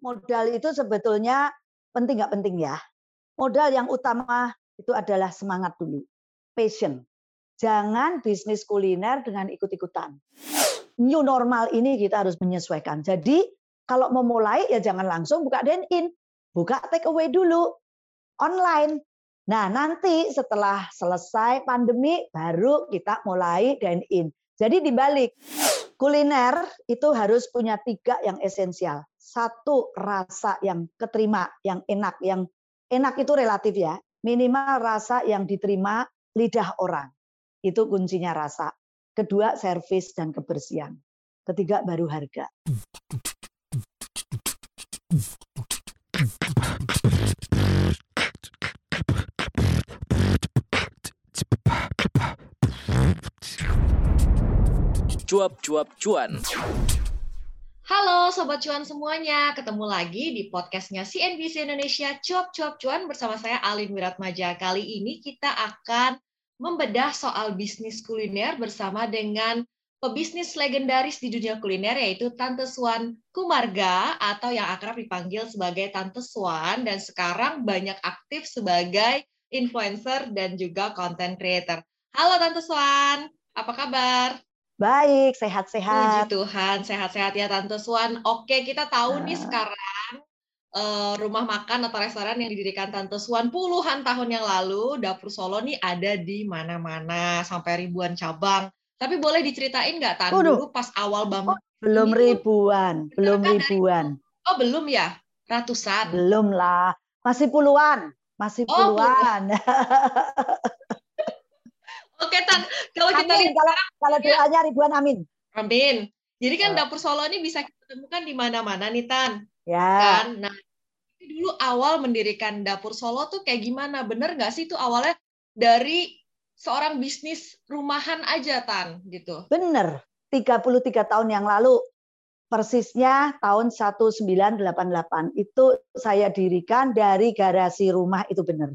modal itu sebetulnya penting nggak penting ya. Modal yang utama itu adalah semangat dulu, passion. Jangan bisnis kuliner dengan ikut-ikutan. New normal ini kita harus menyesuaikan. Jadi kalau mau mulai ya jangan langsung buka dine in, buka take away dulu online. Nah, nanti setelah selesai pandemi baru kita mulai dine in. Jadi dibalik, kuliner itu harus punya tiga yang esensial. Satu, rasa yang keterima, yang enak. Yang enak itu relatif ya. Minimal rasa yang diterima lidah orang. Itu kuncinya rasa. Kedua, servis dan kebersihan. Ketiga, baru harga. cuap-cuap cuan. Halo Sobat Cuan semuanya, ketemu lagi di podcastnya CNBC Indonesia Cuap-Cuap Cuan bersama saya Alin Wiratmaja. Kali ini kita akan membedah soal bisnis kuliner bersama dengan pebisnis legendaris di dunia kuliner yaitu Tante Swan Kumarga atau yang akrab dipanggil sebagai Tante Swan dan sekarang banyak aktif sebagai influencer dan juga content creator. Halo Tante Swan, apa kabar? Baik, sehat-sehat. Puji Tuhan, sehat-sehat ya Tante Swan. Oke, kita tahu nih sekarang uh, rumah makan atau restoran yang didirikan Tante Swan puluhan tahun yang lalu, Dapur Solo nih ada di mana-mana sampai ribuan cabang. Tapi boleh diceritain nggak Tante dulu pas awal bangun? Oh, belum ribuan, belum kan ribuan. Dari, oh, belum ya? Ratusan. Belum lah. Masih puluhan, masih oh, puluhan. Oh, Oke Tan, kalau kita lihat kalau, kalau doanya ribuan amin. Amin. Jadi kan dapur Solo ini bisa kita temukan di mana-mana nih Tan. Ya. Kan? Nah, dulu awal mendirikan dapur Solo tuh kayak gimana? Bener nggak sih itu awalnya dari seorang bisnis rumahan aja Tan gitu? Bener. 33 tahun yang lalu persisnya tahun 1988 itu saya dirikan dari garasi rumah itu benar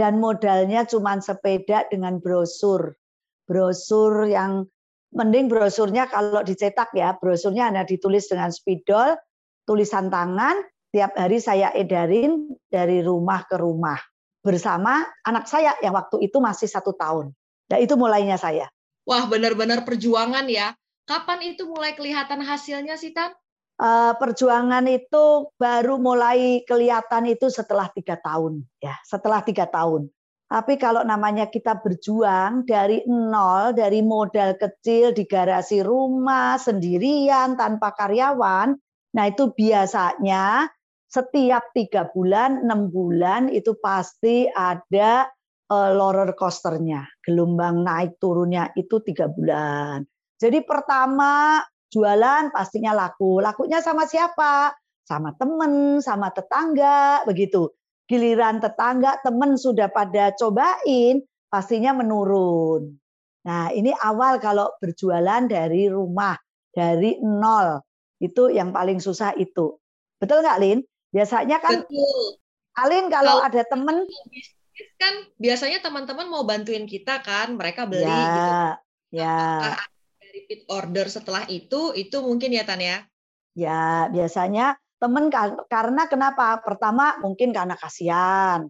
dan modalnya cuma sepeda dengan brosur. Brosur yang mending brosurnya kalau dicetak ya, brosurnya hanya ditulis dengan spidol, tulisan tangan, tiap hari saya edarin dari rumah ke rumah bersama anak saya yang waktu itu masih satu tahun. Nah itu mulainya saya. Wah benar-benar perjuangan ya. Kapan itu mulai kelihatan hasilnya sih Tan? Uh, perjuangan itu baru mulai kelihatan itu setelah tiga tahun ya setelah tiga tahun. Tapi kalau namanya kita berjuang dari nol dari modal kecil di garasi rumah sendirian tanpa karyawan nah itu biasanya setiap tiga bulan enam bulan itu pasti ada uh, roller coasternya. Gelombang naik turunnya itu tiga bulan. Jadi pertama jualan pastinya laku. Lakunya sama siapa? Sama temen, sama tetangga, begitu. Giliran tetangga, temen sudah pada cobain, pastinya menurun. Nah, ini awal kalau berjualan dari rumah, dari nol. Itu yang paling susah itu. Betul nggak, Lin? Biasanya kan, Betul. Alin kalau, kalau ada temen, kan biasanya teman-teman mau bantuin kita kan, mereka beli ya, gitu. Ya repeat order setelah itu, itu mungkin ya Tan ya? Ya, biasanya temen karena kenapa? Pertama mungkin karena kasihan.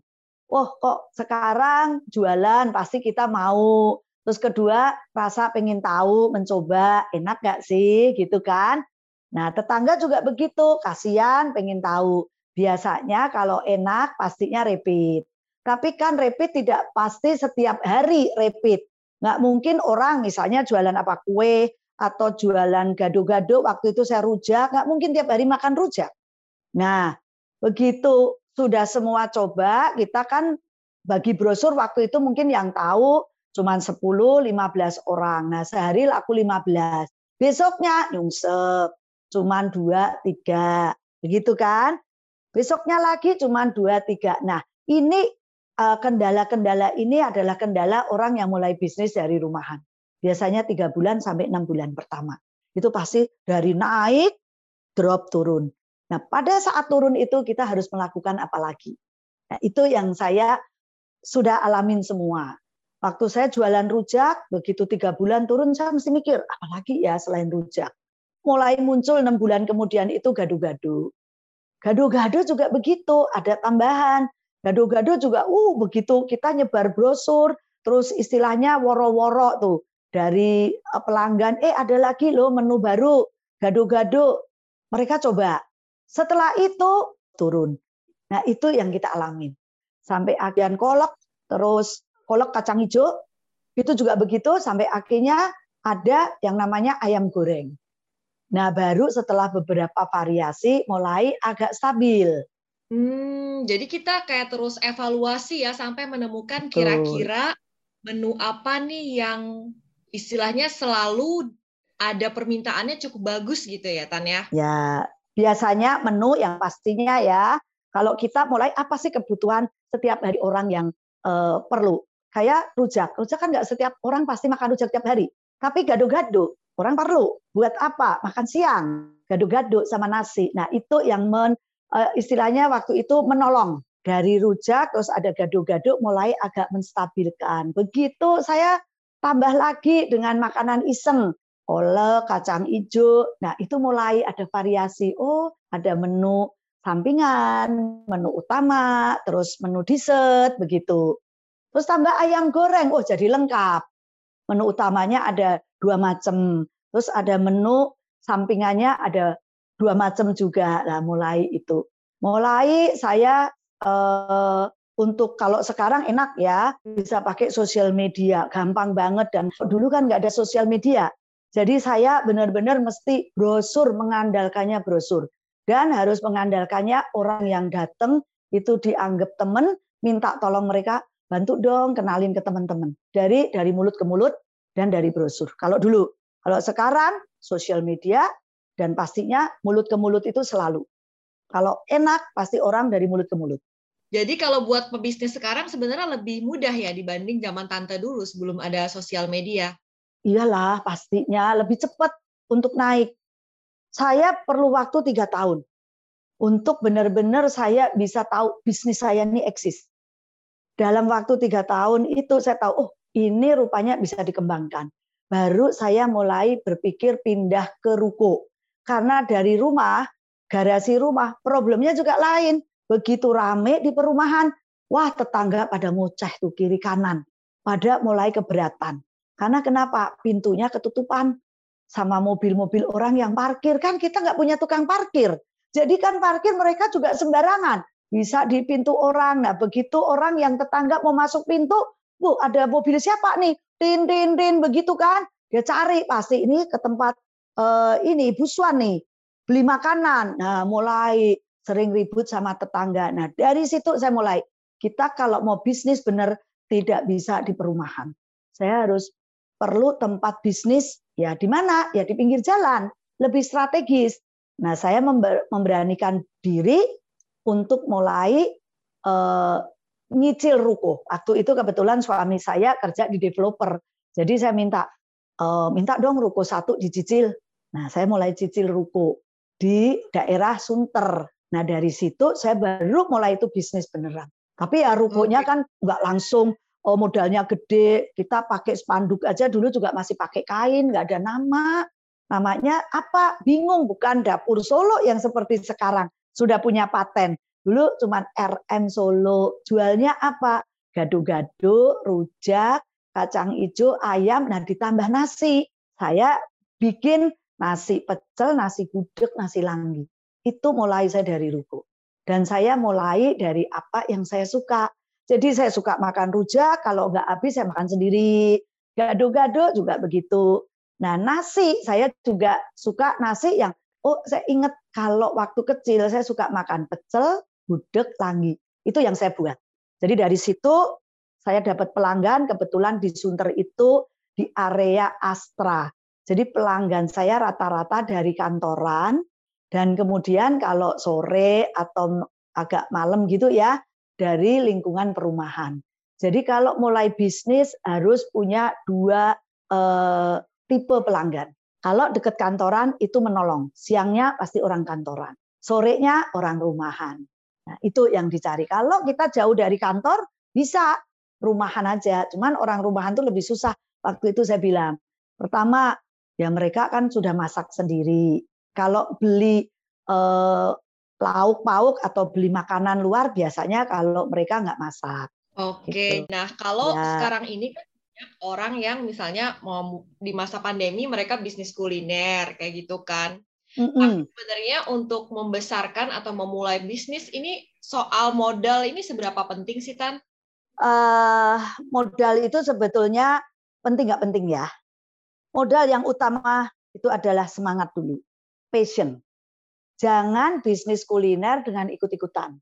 Oh kok sekarang jualan pasti kita mau. Terus kedua rasa pengen tahu, mencoba, enak gak sih gitu kan? Nah tetangga juga begitu, kasihan pengen tahu. Biasanya kalau enak pastinya repeat. Tapi kan repeat tidak pasti setiap hari repeat. Nggak mungkin orang misalnya jualan apa kue atau jualan gado-gado waktu itu saya rujak, nggak mungkin tiap hari makan rujak. Nah, begitu sudah semua coba, kita kan bagi brosur waktu itu mungkin yang tahu cuma 10 15 orang. Nah, sehari laku 15. Besoknya nyungsep, cuma 2 3. Begitu kan? Besoknya lagi cuma 2 3. Nah, ini kendala-kendala ini adalah kendala orang yang mulai bisnis dari rumahan. Biasanya tiga bulan sampai enam bulan pertama. Itu pasti dari naik, drop, turun. Nah, pada saat turun itu kita harus melakukan apa lagi? Nah, itu yang saya sudah alamin semua. Waktu saya jualan rujak, begitu tiga bulan turun, saya mesti mikir, apalagi ya selain rujak. Mulai muncul enam bulan kemudian itu gadu-gadu. Gado-gado juga begitu, ada tambahan. Gado-gado juga, uh begitu kita nyebar brosur, terus istilahnya woro-woro tuh dari eh, pelanggan, eh ada lagi loh menu baru, gado-gado. Mereka coba. Setelah itu turun. Nah itu yang kita alamin. Sampai akhirnya kolak, terus kolak kacang hijau, itu juga begitu sampai akhirnya ada yang namanya ayam goreng. Nah, baru setelah beberapa variasi mulai agak stabil. Hmm, jadi kita kayak terus evaluasi ya sampai menemukan kira-kira menu apa nih yang istilahnya selalu ada permintaannya cukup bagus gitu ya Tan ya? Ya, biasanya menu yang pastinya ya kalau kita mulai apa sih kebutuhan setiap hari orang yang uh, perlu? Kayak rujak, rujak kan nggak setiap orang pasti makan rujak tiap hari. Tapi gado-gado, orang perlu. Buat apa? Makan siang, gado-gado sama nasi. Nah itu yang men, istilahnya waktu itu menolong. Dari rujak, terus ada gado-gado mulai agak menstabilkan. Begitu saya tambah lagi dengan makanan iseng. Oleh, kacang hijau. Nah itu mulai ada variasi. Oh ada menu sampingan, menu utama, terus menu dessert, begitu. Terus tambah ayam goreng, oh jadi lengkap. Menu utamanya ada dua macam. Terus ada menu sampingannya ada dua macam juga. Nah, mulai itu. Mulai saya eh, untuk kalau sekarang enak ya bisa pakai sosial media, gampang banget dan dulu kan nggak ada sosial media. Jadi saya benar-benar mesti brosur mengandalkannya brosur dan harus mengandalkannya orang yang datang itu dianggap teman, minta tolong mereka bantu dong kenalin ke teman-teman dari dari mulut ke mulut dan dari brosur. Kalau dulu, kalau sekarang sosial media dan pastinya mulut ke mulut itu selalu. Kalau enak pasti orang dari mulut ke mulut. Jadi kalau buat pebisnis sekarang sebenarnya lebih mudah ya dibanding zaman tante dulu sebelum ada sosial media. Iyalah pastinya lebih cepat untuk naik. Saya perlu waktu tiga tahun untuk benar-benar saya bisa tahu bisnis saya ini eksis dalam waktu tiga tahun itu saya tahu, oh ini rupanya bisa dikembangkan. Baru saya mulai berpikir pindah ke ruko. Karena dari rumah, garasi rumah, problemnya juga lain. Begitu rame di perumahan, wah tetangga pada ngoceh tuh kiri kanan. Pada mulai keberatan. Karena kenapa? Pintunya ketutupan sama mobil-mobil orang yang parkir. Kan kita nggak punya tukang parkir. Jadi kan parkir mereka juga sembarangan bisa di pintu orang. Nah, begitu orang yang tetangga mau masuk pintu, Bu, ada mobil siapa nih? Tin, tin, tin, begitu kan? Dia cari pasti ini ke tempat uh, ini busuan nih, beli makanan. Nah, mulai sering ribut sama tetangga. Nah, dari situ saya mulai. Kita kalau mau bisnis benar tidak bisa di perumahan. Saya harus perlu tempat bisnis ya di mana? Ya di pinggir jalan, lebih strategis. Nah, saya memberanikan diri untuk mulai uh, nyicil ruko. Waktu itu kebetulan suami saya kerja di developer, jadi saya minta minta dong ruko satu dicicil. Nah, saya mulai cicil ruko di daerah Sunter. Nah, dari situ saya baru mulai itu bisnis beneran. Tapi ya rukonya kan nggak langsung oh, modalnya gede. Kita pakai spanduk aja dulu juga masih pakai kain, nggak ada nama. Namanya apa? Bingung, bukan dapur Solo yang seperti sekarang sudah punya paten. Dulu cuma RM Solo. Jualnya apa? Gado-gado, rujak, kacang hijau, ayam, nah ditambah nasi. Saya bikin nasi pecel, nasi gudeg, nasi langgi. Itu mulai saya dari ruko. Dan saya mulai dari apa yang saya suka. Jadi saya suka makan rujak, kalau nggak habis saya makan sendiri. Gado-gado juga begitu. Nah nasi, saya juga suka nasi yang oh saya ingat kalau waktu kecil saya suka makan pecel, gudeg, langgi. Itu yang saya buat. Jadi dari situ saya dapat pelanggan, kebetulan di Sunter itu di area Astra. Jadi pelanggan saya rata-rata dari kantoran, dan kemudian kalau sore atau agak malam gitu ya, dari lingkungan perumahan. Jadi kalau mulai bisnis harus punya dua eh, tipe pelanggan. Kalau dekat kantoran itu menolong. Siangnya pasti orang kantoran. Sorenya orang rumahan. Nah, itu yang dicari. Kalau kita jauh dari kantor, bisa rumahan aja. Cuman orang rumahan itu lebih susah. Waktu itu saya bilang, pertama ya mereka kan sudah masak sendiri. Kalau beli eh, lauk pauk atau beli makanan luar biasanya kalau mereka nggak masak. Oke, gitu. nah kalau ya. sekarang ini kan banyak orang yang misalnya mau di masa pandemi mereka bisnis kuliner kayak gitu kan. Mm -hmm. sebenarnya untuk membesarkan atau memulai bisnis ini soal modal ini seberapa penting sih Tan? Uh, modal itu sebetulnya penting nggak penting ya. Modal yang utama itu adalah semangat dulu, passion. Jangan bisnis kuliner dengan ikut-ikutan.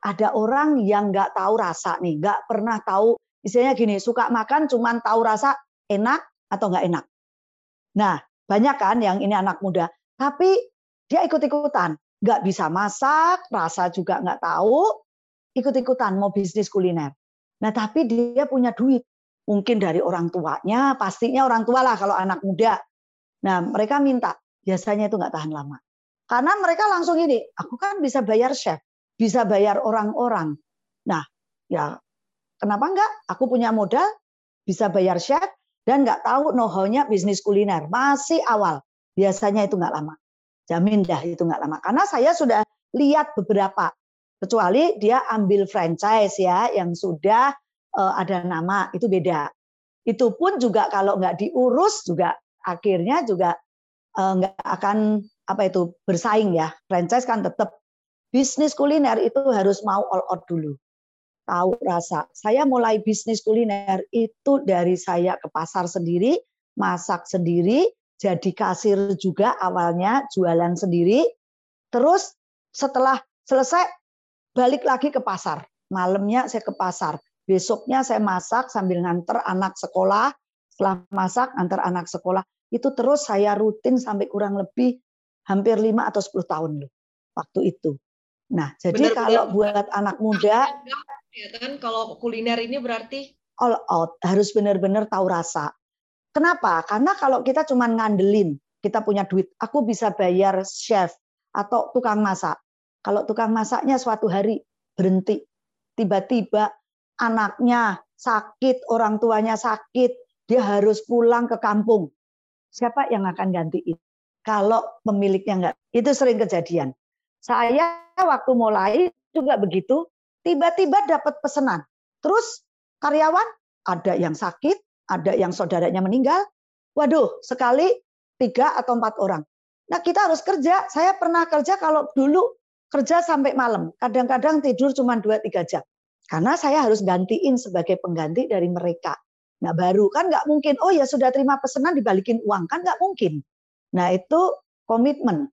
Ada orang yang nggak tahu rasa nih, nggak pernah tahu. Misalnya gini, suka makan cuman tahu rasa enak atau nggak enak. Nah, banyak kan yang ini anak muda, tapi dia ikut-ikutan, nggak bisa masak, rasa juga nggak tahu, ikut-ikutan mau bisnis kuliner. Nah, tapi dia punya duit, mungkin dari orang tuanya, pastinya orang tua lah kalau anak muda. Nah, mereka minta, biasanya itu nggak tahan lama. Karena mereka langsung ini, aku kan bisa bayar chef, bisa bayar orang-orang. Nah, ya kenapa enggak? Aku punya modal, bisa bayar chef, dan nggak tahu know-how-nya bisnis kuliner. Masih awal, biasanya itu nggak lama. Jamin dah itu nggak lama. Karena saya sudah lihat beberapa, kecuali dia ambil franchise ya, yang sudah uh, ada nama, itu beda. Itu pun juga kalau nggak diurus juga akhirnya juga uh, nggak akan apa itu bersaing ya. Franchise kan tetap bisnis kuliner itu harus mau all out dulu. Tahu rasa. Saya mulai bisnis kuliner itu dari saya ke pasar sendiri, masak sendiri, jadi kasir juga awalnya, jualan sendiri. Terus setelah selesai balik lagi ke pasar. Malamnya saya ke pasar. Besoknya saya masak sambil nganter anak sekolah. Setelah masak antar anak sekolah. Itu terus saya rutin sampai kurang lebih hampir 5 atau 10 tahun loh waktu itu. Nah, jadi Benar, kalau buat anak muda ya kan kalau kuliner ini berarti all out, harus benar-benar tahu rasa. Kenapa? Karena kalau kita cuma ngandelin, kita punya duit, aku bisa bayar chef atau tukang masak. Kalau tukang masaknya suatu hari berhenti, tiba-tiba anaknya sakit, orang tuanya sakit, dia harus pulang ke kampung. Siapa yang akan gantiin? kalau pemiliknya enggak. Itu sering kejadian. Saya waktu mulai juga begitu, tiba-tiba dapat pesanan. Terus karyawan ada yang sakit, ada yang saudaranya meninggal. Waduh, sekali tiga atau empat orang. Nah kita harus kerja. Saya pernah kerja kalau dulu kerja sampai malam. Kadang-kadang tidur cuma dua tiga jam. Karena saya harus gantiin sebagai pengganti dari mereka. Nah baru kan nggak mungkin, oh ya sudah terima pesanan dibalikin uang. Kan nggak mungkin. Nah itu komitmen.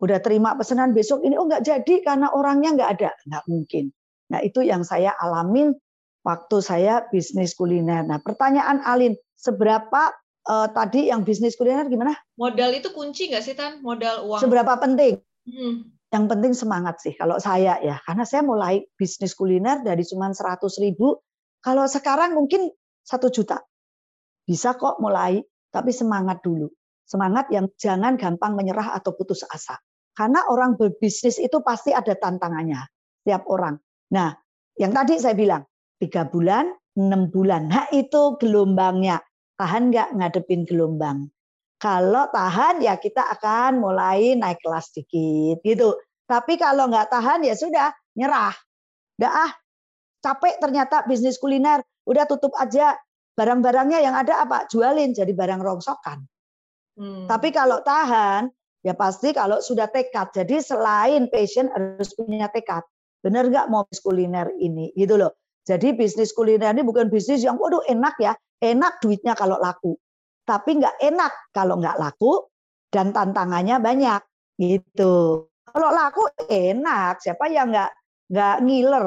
Udah terima pesanan besok ini, oh nggak jadi karena orangnya nggak ada. Nggak mungkin. Nah itu yang saya alamin waktu saya bisnis kuliner. Nah pertanyaan Alin, seberapa uh, tadi yang bisnis kuliner gimana? Modal itu kunci nggak sih Tan? Modal uang. Seberapa penting? Hmm. Yang penting semangat sih kalau saya ya. Karena saya mulai bisnis kuliner dari cuma 100 ribu. Kalau sekarang mungkin satu juta. Bisa kok mulai, tapi semangat dulu. Semangat yang jangan gampang menyerah atau putus asa. Karena orang berbisnis itu pasti ada tantangannya. Tiap orang. Nah, yang tadi saya bilang, tiga bulan, enam bulan. Nah, itu gelombangnya. Tahan nggak ngadepin gelombang? Kalau tahan, ya kita akan mulai naik kelas dikit. gitu. Tapi kalau nggak tahan, ya sudah, nyerah. Udah ah, capek ternyata bisnis kuliner. Udah tutup aja. Barang-barangnya yang ada apa? Jualin jadi barang rongsokan. Hmm. Tapi kalau tahan, ya pasti kalau sudah tekad. Jadi selain passion harus punya tekad. Benar nggak mau bisnis kuliner ini? Gitu loh. Jadi bisnis kuliner ini bukan bisnis yang waduh enak ya. Enak duitnya kalau laku. Tapi nggak enak kalau nggak laku dan tantangannya banyak. Gitu. Kalau laku enak. Siapa yang nggak nggak ngiler?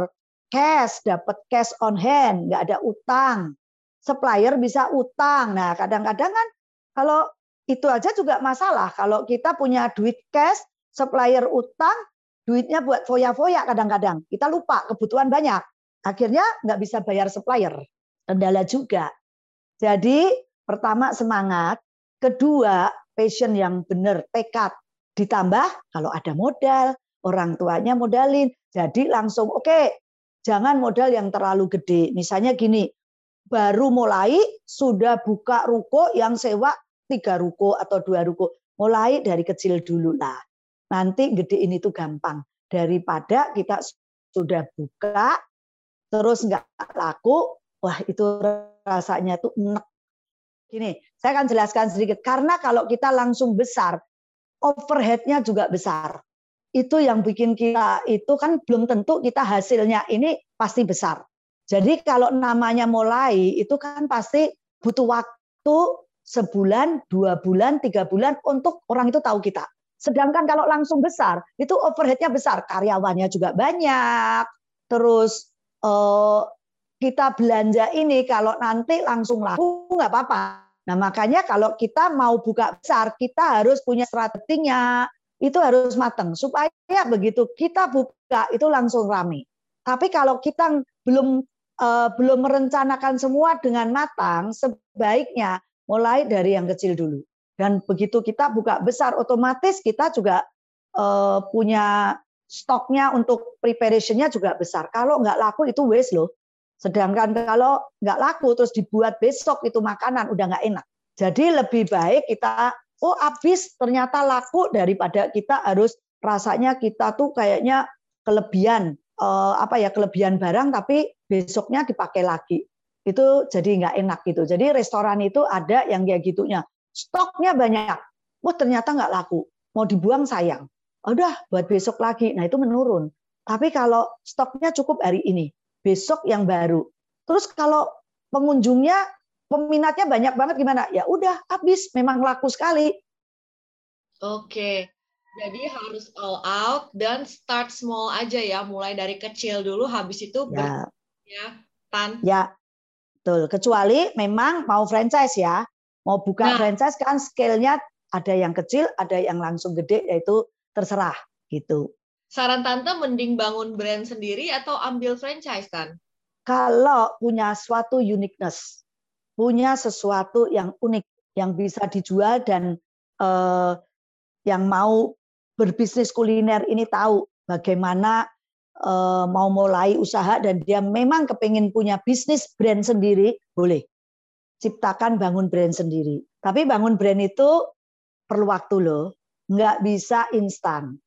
Cash, dapat cash on hand, nggak ada utang. Supplier bisa utang. Nah kadang-kadang kan kalau itu aja juga masalah kalau kita punya duit cash, supplier utang, duitnya buat foya-foya kadang-kadang. Kita lupa kebutuhan banyak. Akhirnya nggak bisa bayar supplier. Kendala juga. Jadi pertama semangat, kedua passion yang benar, tekad. Ditambah kalau ada modal, orang tuanya modalin. Jadi langsung oke, okay, jangan modal yang terlalu gede. Misalnya gini, baru mulai sudah buka ruko yang sewa tiga ruko atau dua ruko. Mulai dari kecil dulu lah. Nanti gede ini tuh gampang. daripada kita sudah buka terus nggak laku, wah itu rasanya tuh enak. Gini, saya akan jelaskan sedikit. Karena kalau kita langsung besar, overheadnya juga besar. Itu yang bikin kita itu kan belum tentu kita hasilnya ini pasti besar. Jadi kalau namanya mulai itu kan pasti butuh waktu sebulan, dua bulan, tiga bulan untuk orang itu tahu kita. Sedangkan kalau langsung besar, itu overheadnya besar, karyawannya juga banyak, terus eh, kita belanja ini kalau nanti langsung laku nggak apa-apa. Nah makanya kalau kita mau buka besar, kita harus punya strateginya, itu harus matang supaya begitu kita buka itu langsung rame. Tapi kalau kita belum eh, belum merencanakan semua dengan matang, sebaiknya mulai dari yang kecil dulu. Dan begitu kita buka besar, otomatis kita juga uh, punya stoknya untuk preparationnya juga besar. Kalau nggak laku itu waste loh. Sedangkan kalau nggak laku terus dibuat besok itu makanan udah nggak enak. Jadi lebih baik kita oh habis ternyata laku daripada kita harus rasanya kita tuh kayaknya kelebihan uh, apa ya kelebihan barang tapi besoknya dipakai lagi itu jadi nggak enak gitu. Jadi restoran itu ada yang kayak gitunya stoknya banyak. Wah ternyata nggak laku, mau dibuang sayang. Udah buat besok lagi. Nah itu menurun. Tapi kalau stoknya cukup hari ini, besok yang baru. Terus kalau pengunjungnya peminatnya banyak banget gimana? Ya udah habis, memang laku sekali. Oke. Jadi harus all out dan start small aja ya, mulai dari kecil dulu, habis itu ya, ya tan. Ya, betul. Kecuali memang mau franchise ya, Mau buka nah. franchise kan scale-nya ada yang kecil, ada yang langsung gede, yaitu terserah gitu. Saran tante mending bangun brand sendiri atau ambil franchise kan? Kalau punya suatu uniqueness, punya sesuatu yang unik, yang bisa dijual dan eh, yang mau berbisnis kuliner ini tahu bagaimana eh, mau mulai usaha dan dia memang kepingin punya bisnis brand sendiri, boleh ciptakan bangun brand sendiri. Tapi bangun brand itu perlu waktu loh, nggak bisa instan.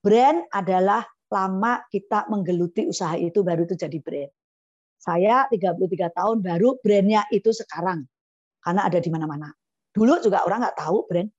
Brand adalah lama kita menggeluti usaha itu baru itu jadi brand. Saya 33 tahun baru brandnya itu sekarang karena ada di mana-mana. Dulu juga orang nggak tahu brand.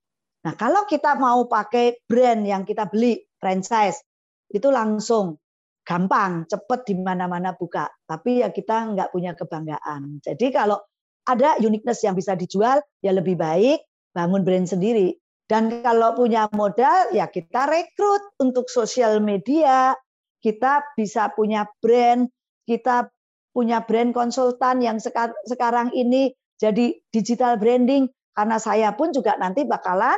Nah kalau kita mau pakai brand yang kita beli franchise itu langsung gampang, cepet di mana-mana buka. Tapi ya kita nggak punya kebanggaan. Jadi kalau ada uniqueness yang bisa dijual, ya lebih baik bangun brand sendiri. Dan kalau punya modal, ya kita rekrut untuk sosial media, kita bisa punya brand, kita punya brand konsultan yang sekarang ini jadi digital branding, karena saya pun juga nanti bakalan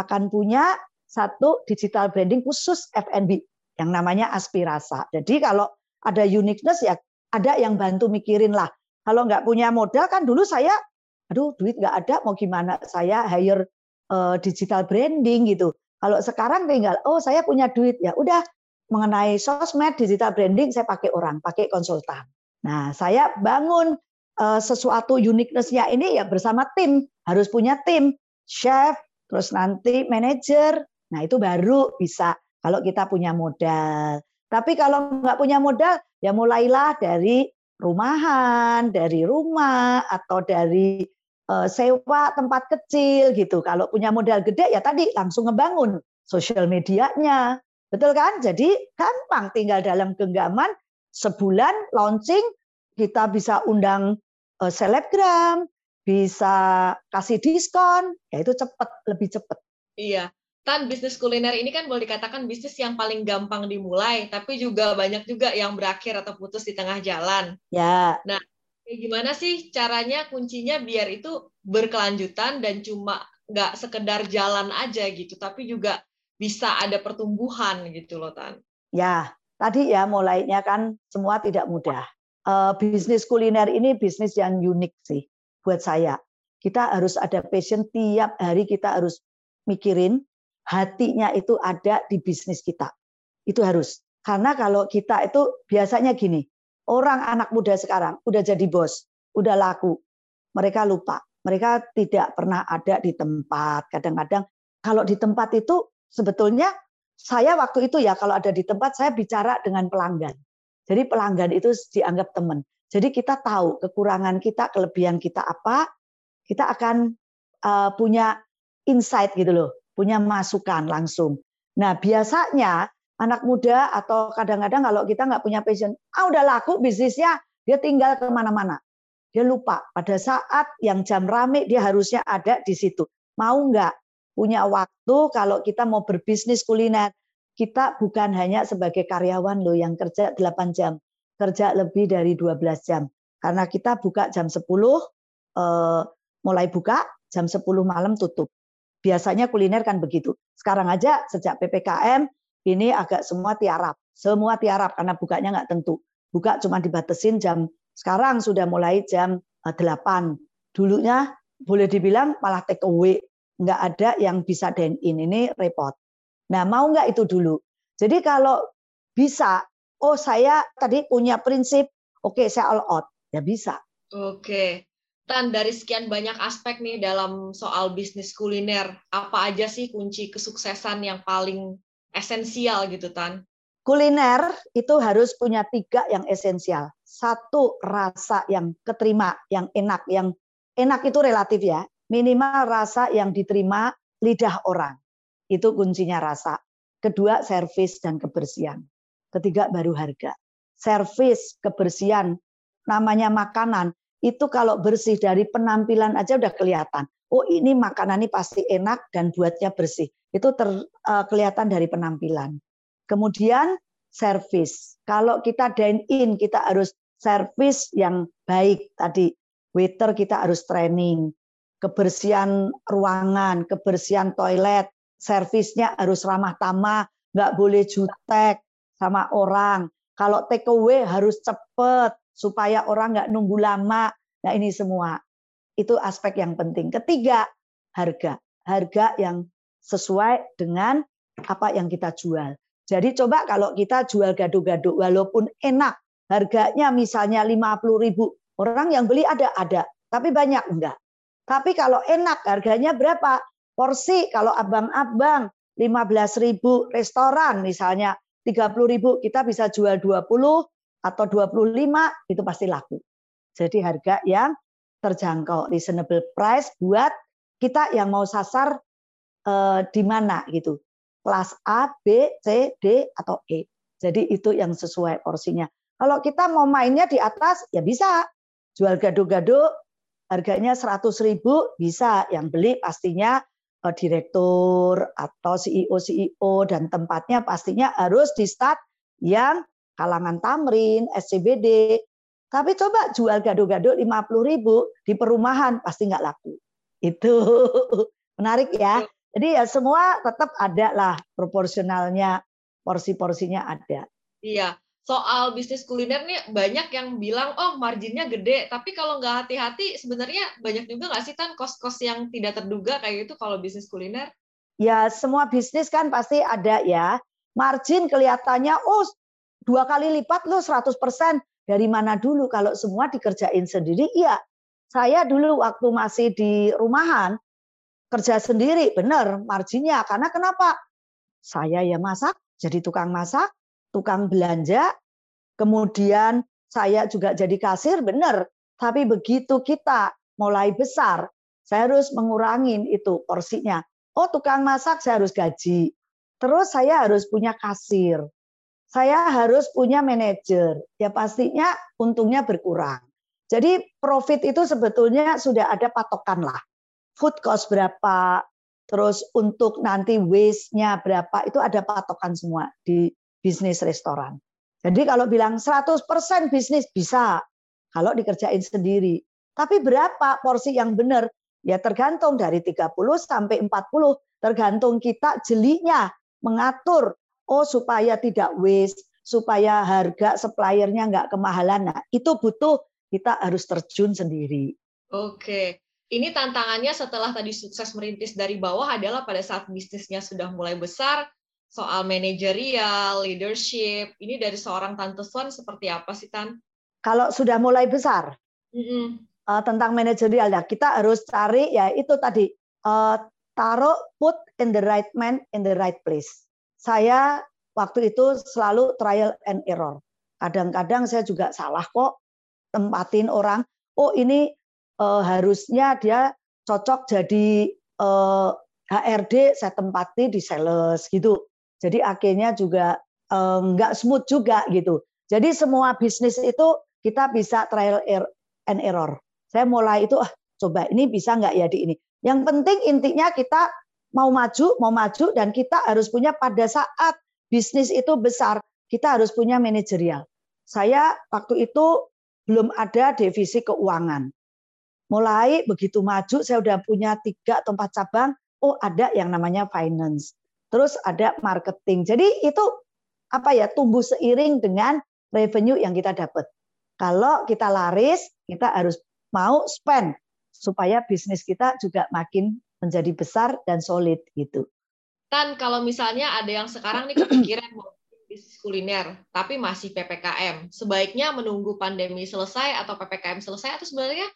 akan punya satu digital branding khusus F&B yang namanya Aspirasa. Jadi kalau ada uniqueness ya ada yang bantu mikirin lah. Kalau nggak punya modal kan dulu saya, aduh duit nggak ada mau gimana saya hire uh, digital branding gitu. Kalau sekarang tinggal, oh saya punya duit ya udah mengenai sosmed digital branding saya pakai orang, pakai konsultan. Nah saya bangun uh, sesuatu uniqueness-nya ini ya bersama tim harus punya tim chef terus nanti manajer. Nah itu baru bisa kalau kita punya modal. Tapi kalau nggak punya modal ya mulailah dari rumahan, dari rumah atau dari sewa tempat kecil gitu. Kalau punya modal gede ya tadi langsung ngebangun sosial medianya. Betul kan? Jadi gampang tinggal dalam genggaman sebulan launching kita bisa undang uh, selebgram, bisa kasih diskon, ya itu cepat, lebih cepat. Iya. Tan bisnis kuliner ini kan boleh dikatakan bisnis yang paling gampang dimulai, tapi juga banyak juga yang berakhir atau putus di tengah jalan. Ya. Nah, gimana sih caranya kuncinya biar itu berkelanjutan dan cuma nggak sekedar jalan aja gitu, tapi juga bisa ada pertumbuhan gitu loh Tan. Ya, tadi ya mulainya kan semua tidak mudah. Uh, bisnis kuliner ini bisnis yang unik sih buat saya. Kita harus ada passion tiap hari kita harus mikirin hatinya itu ada di bisnis kita. Itu harus. Karena kalau kita itu biasanya gini, orang anak muda sekarang udah jadi bos, udah laku, mereka lupa. Mereka tidak pernah ada di tempat. Kadang-kadang kalau di tempat itu sebetulnya saya waktu itu ya kalau ada di tempat saya bicara dengan pelanggan. Jadi pelanggan itu dianggap teman. Jadi kita tahu kekurangan kita, kelebihan kita apa, kita akan uh, punya insight gitu loh, punya masukan langsung. Nah biasanya anak muda atau kadang-kadang kalau kita nggak punya passion, ah udah laku bisnisnya, dia tinggal ke mana-mana. Dia lupa pada saat yang jam rame dia harusnya ada di situ. Mau nggak punya waktu kalau kita mau berbisnis kuliner, kita bukan hanya sebagai karyawan loh yang kerja 8 jam, kerja lebih dari 12 jam. Karena kita buka jam 10, eh, mulai buka, jam 10 malam tutup. Biasanya kuliner kan begitu. Sekarang aja sejak PPKM ini agak semua tiarap. Semua tiarap karena bukanya nggak tentu. Buka cuma dibatesin jam sekarang sudah mulai jam 8. Eh, Dulunya boleh dibilang malah take away. Nggak ada yang bisa dine in. Ini repot. Nah mau nggak itu dulu? Jadi kalau bisa, oh saya tadi punya prinsip, oke okay, saya all out. Ya bisa. Oke. Tan, dari sekian banyak aspek nih dalam soal bisnis kuliner, apa aja sih kunci kesuksesan yang paling esensial gitu, Tan? Kuliner itu harus punya tiga yang esensial. Satu, rasa yang keterima, yang enak. Yang enak itu relatif ya. Minimal rasa yang diterima lidah orang. Itu kuncinya rasa. Kedua, servis dan kebersihan. Ketiga, baru harga. Servis, kebersihan, namanya makanan itu kalau bersih dari penampilan aja udah kelihatan. Oh ini makanan ini pasti enak dan buatnya bersih. Itu ter, uh, kelihatan dari penampilan. Kemudian service. Kalau kita dine in kita harus service yang baik tadi. Waiter kita harus training. Kebersihan ruangan, kebersihan toilet, servisnya harus ramah tamah, nggak boleh jutek sama orang. Kalau take away harus cepet, supaya orang nggak nunggu lama. Nah ini semua itu aspek yang penting. Ketiga, harga. Harga yang sesuai dengan apa yang kita jual. Jadi coba kalau kita jual gado-gado walaupun enak, harganya misalnya 50 ribu, orang yang beli ada ada, tapi banyak enggak. Tapi kalau enak harganya berapa? Porsi kalau abang-abang 15 ribu restoran misalnya 30 ribu kita bisa jual 20 atau 25 itu pasti laku. Jadi harga yang terjangkau, reasonable price buat kita yang mau sasar eh, di mana gitu. Kelas A, B, C, D atau E. Jadi itu yang sesuai porsinya. Kalau kita mau mainnya di atas ya bisa. Jual gado-gado harganya 100 ribu bisa. Yang beli pastinya eh, direktur atau CEO CEO dan tempatnya pastinya harus di start yang kalangan Tamrin, SCBD. Tapi coba jual gado-gado 50 ribu di perumahan pasti nggak laku. Itu menarik ya. Jadi ya semua tetap ada lah proporsionalnya, porsi-porsinya ada. Iya, soal bisnis kuliner nih banyak yang bilang oh marginnya gede, tapi kalau nggak hati-hati sebenarnya banyak juga nggak sih kan kos-kos yang tidak terduga kayak itu kalau bisnis kuliner? Ya semua bisnis kan pasti ada ya. Margin kelihatannya oh dua kali lipat lo 100% dari mana dulu? Kalau semua dikerjain sendiri iya. Saya dulu waktu masih di rumahan kerja sendiri benar marginnya. Karena kenapa? Saya ya masak jadi tukang masak tukang belanja kemudian saya juga jadi kasir benar tapi begitu kita mulai besar saya harus mengurangin itu porsinya. Oh tukang masak saya harus gaji. Terus saya harus punya kasir saya harus punya manajer. Ya pastinya untungnya berkurang. Jadi profit itu sebetulnya sudah ada patokan lah. Food cost berapa, terus untuk nanti waste-nya berapa, itu ada patokan semua di bisnis restoran. Jadi kalau bilang 100% bisnis bisa, kalau dikerjain sendiri. Tapi berapa porsi yang benar? Ya tergantung dari 30 sampai 40, tergantung kita jelinya mengatur oh supaya tidak waste, supaya harga suppliernya nggak kemahalan. Nah, itu butuh kita harus terjun sendiri. Oke. Ini tantangannya setelah tadi sukses merintis dari bawah adalah pada saat bisnisnya sudah mulai besar, soal manajerial, leadership. Ini dari seorang Tante Swan seperti apa sih, Tan? Kalau sudah mulai besar, mm -hmm. uh, tentang manajerial ya, kita harus cari ya itu tadi, uh, taruh put in the right man in the right place saya waktu itu selalu trial and error. Kadang-kadang saya juga salah kok tempatin orang. Oh ini uh, harusnya dia cocok jadi uh, HRD, saya tempati di sales gitu. Jadi akhirnya juga uh, nggak smooth juga gitu. Jadi semua bisnis itu kita bisa trial er, and error. Saya mulai itu ah coba ini bisa nggak ya di ini. Yang penting intinya kita mau maju, mau maju dan kita harus punya pada saat bisnis itu besar, kita harus punya manajerial. Saya waktu itu belum ada divisi keuangan. Mulai begitu maju, saya udah punya tiga atau empat cabang. Oh, ada yang namanya finance. Terus ada marketing. Jadi itu apa ya tumbuh seiring dengan revenue yang kita dapat. Kalau kita laris, kita harus mau spend supaya bisnis kita juga makin menjadi besar dan solid gitu. Kan kalau misalnya ada yang sekarang nih kepikiran mau bisnis kuliner tapi masih PPKM, sebaiknya menunggu pandemi selesai atau PPKM selesai atau sebenarnya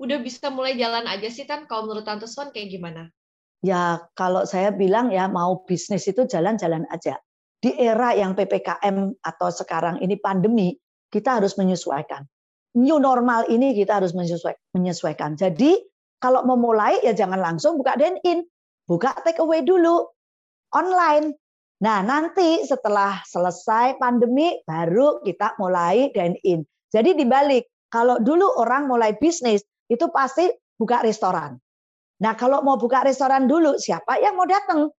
udah bisa mulai jalan aja sih kan kalau menurut Tante Swan kayak gimana? Ya kalau saya bilang ya mau bisnis itu jalan-jalan aja. Di era yang PPKM atau sekarang ini pandemi, kita harus menyesuaikan new normal ini kita harus menyesuaikan. Jadi kalau mau mulai ya jangan langsung buka dine in, buka take away dulu online. Nah, nanti setelah selesai pandemi baru kita mulai dine in. Jadi dibalik, kalau dulu orang mulai bisnis itu pasti buka restoran. Nah, kalau mau buka restoran dulu, siapa yang mau datang?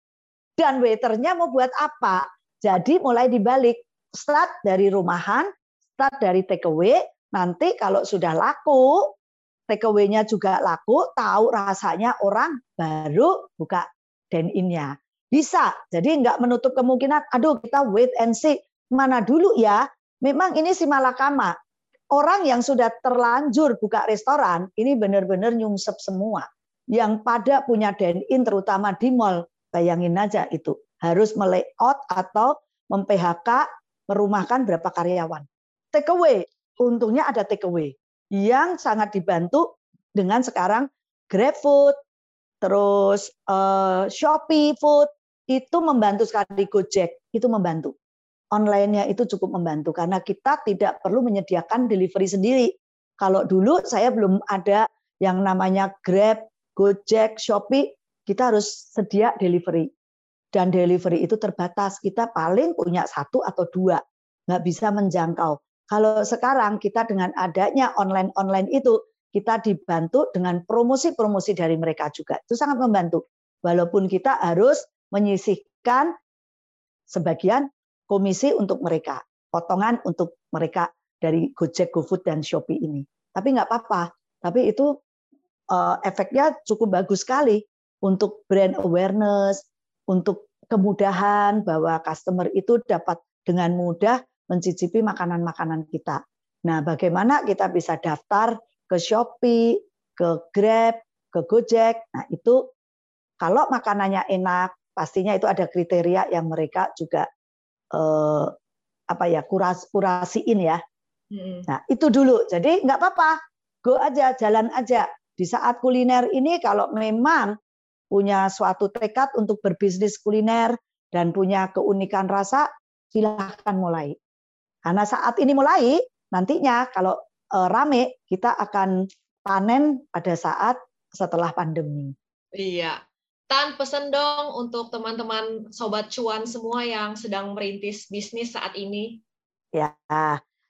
Dan waiternya mau buat apa? Jadi mulai dibalik, start dari rumahan, start dari take away, Nanti kalau sudah laku, take away-nya juga laku, tahu rasanya orang baru buka dine-in-nya. Bisa, jadi nggak menutup kemungkinan, aduh kita wait and see, mana dulu ya. Memang ini si malakama. Orang yang sudah terlanjur buka restoran, ini benar-benar nyungsep semua. Yang pada punya dine-in, terutama di mall, bayangin aja itu. Harus melayout atau mem-PHK, merumahkan berapa karyawan. Take away, untungnya ada takeaway yang sangat dibantu dengan sekarang GrabFood, terus uh, Shopee itu membantu sekali Gojek itu membantu. Online-nya itu cukup membantu karena kita tidak perlu menyediakan delivery sendiri. Kalau dulu saya belum ada yang namanya Grab, Gojek, Shopee, kita harus sedia delivery. Dan delivery itu terbatas. Kita paling punya satu atau dua. Nggak bisa menjangkau. Kalau sekarang kita dengan adanya online-online itu, kita dibantu dengan promosi-promosi dari mereka juga. Itu sangat membantu. Walaupun kita harus menyisihkan sebagian komisi untuk mereka, potongan untuk mereka dari Gojek, GoFood, dan Shopee ini. Tapi nggak apa-apa. Tapi itu uh, efeknya cukup bagus sekali untuk brand awareness, untuk kemudahan bahwa customer itu dapat dengan mudah mencicipi makanan-makanan kita. Nah, bagaimana kita bisa daftar ke Shopee, ke Grab, ke Gojek. Nah, itu kalau makanannya enak, pastinya itu ada kriteria yang mereka juga eh, apa ya kuras kurasiin ya. Nah, itu dulu. Jadi nggak apa-apa, go aja, jalan aja. Di saat kuliner ini kalau memang punya suatu tekad untuk berbisnis kuliner dan punya keunikan rasa, silahkan mulai. Karena saat ini mulai, nantinya kalau uh, rame, kita akan panen pada saat setelah pandemi. Iya. Tan pesen dong untuk teman-teman sobat cuan semua yang sedang merintis bisnis saat ini. Ya,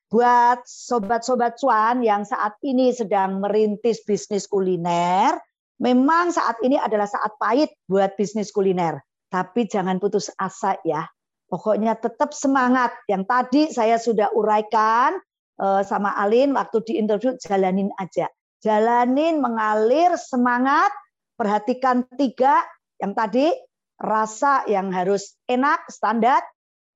buat sobat-sobat cuan yang saat ini sedang merintis bisnis kuliner, memang saat ini adalah saat pahit buat bisnis kuliner. Tapi jangan putus asa ya. Pokoknya tetap semangat. Yang tadi saya sudah uraikan eh, sama Alin waktu di interview, jalanin aja. Jalanin, mengalir, semangat, perhatikan tiga yang tadi, rasa yang harus enak, standar,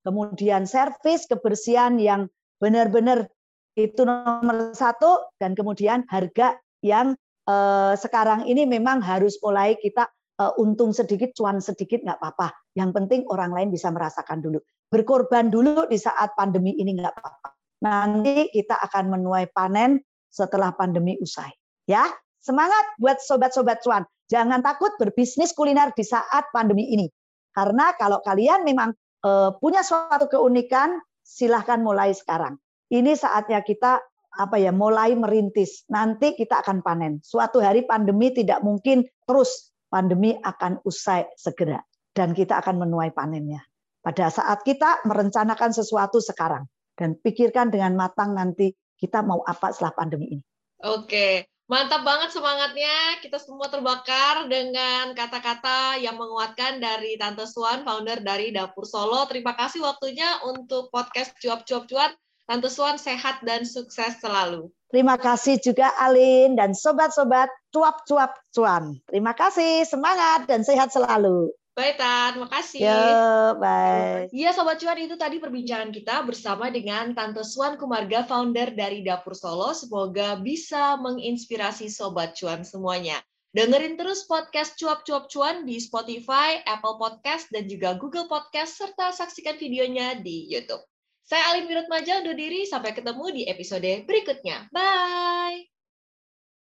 kemudian servis, kebersihan yang benar-benar itu nomor satu, dan kemudian harga yang eh, sekarang ini memang harus mulai kita uh, untung sedikit, cuan sedikit nggak apa-apa. Yang penting orang lain bisa merasakan dulu. Berkorban dulu di saat pandemi ini nggak apa-apa. Nanti kita akan menuai panen setelah pandemi usai. Ya, semangat buat sobat-sobat cuan. Jangan takut berbisnis kuliner di saat pandemi ini. Karena kalau kalian memang uh, punya suatu keunikan, silahkan mulai sekarang. Ini saatnya kita apa ya mulai merintis. Nanti kita akan panen. Suatu hari pandemi tidak mungkin terus pandemi akan usai segera dan kita akan menuai panennya. Pada saat kita merencanakan sesuatu sekarang dan pikirkan dengan matang nanti kita mau apa setelah pandemi ini. Oke, mantap banget semangatnya. Kita semua terbakar dengan kata-kata yang menguatkan dari Tante Swan, founder dari Dapur Solo. Terima kasih waktunya untuk podcast Cuap-Cuap Cuan. Tante Swan sehat dan sukses selalu. Terima kasih juga Alin dan sobat-sobat cuap-cuap cuan. Terima kasih, semangat dan sehat selalu. Bye Tan, makasih. Yo, bye. Iya Sobat Cuan, itu tadi perbincangan kita bersama dengan Tante Swan Kumarga, founder dari Dapur Solo. Semoga bisa menginspirasi Sobat Cuan semuanya. Dengerin terus podcast Cuap-Cuap Cuan di Spotify, Apple Podcast, dan juga Google Podcast, serta saksikan videonya di Youtube. Saya Alin Maja undur diri, sampai ketemu di episode berikutnya. Bye!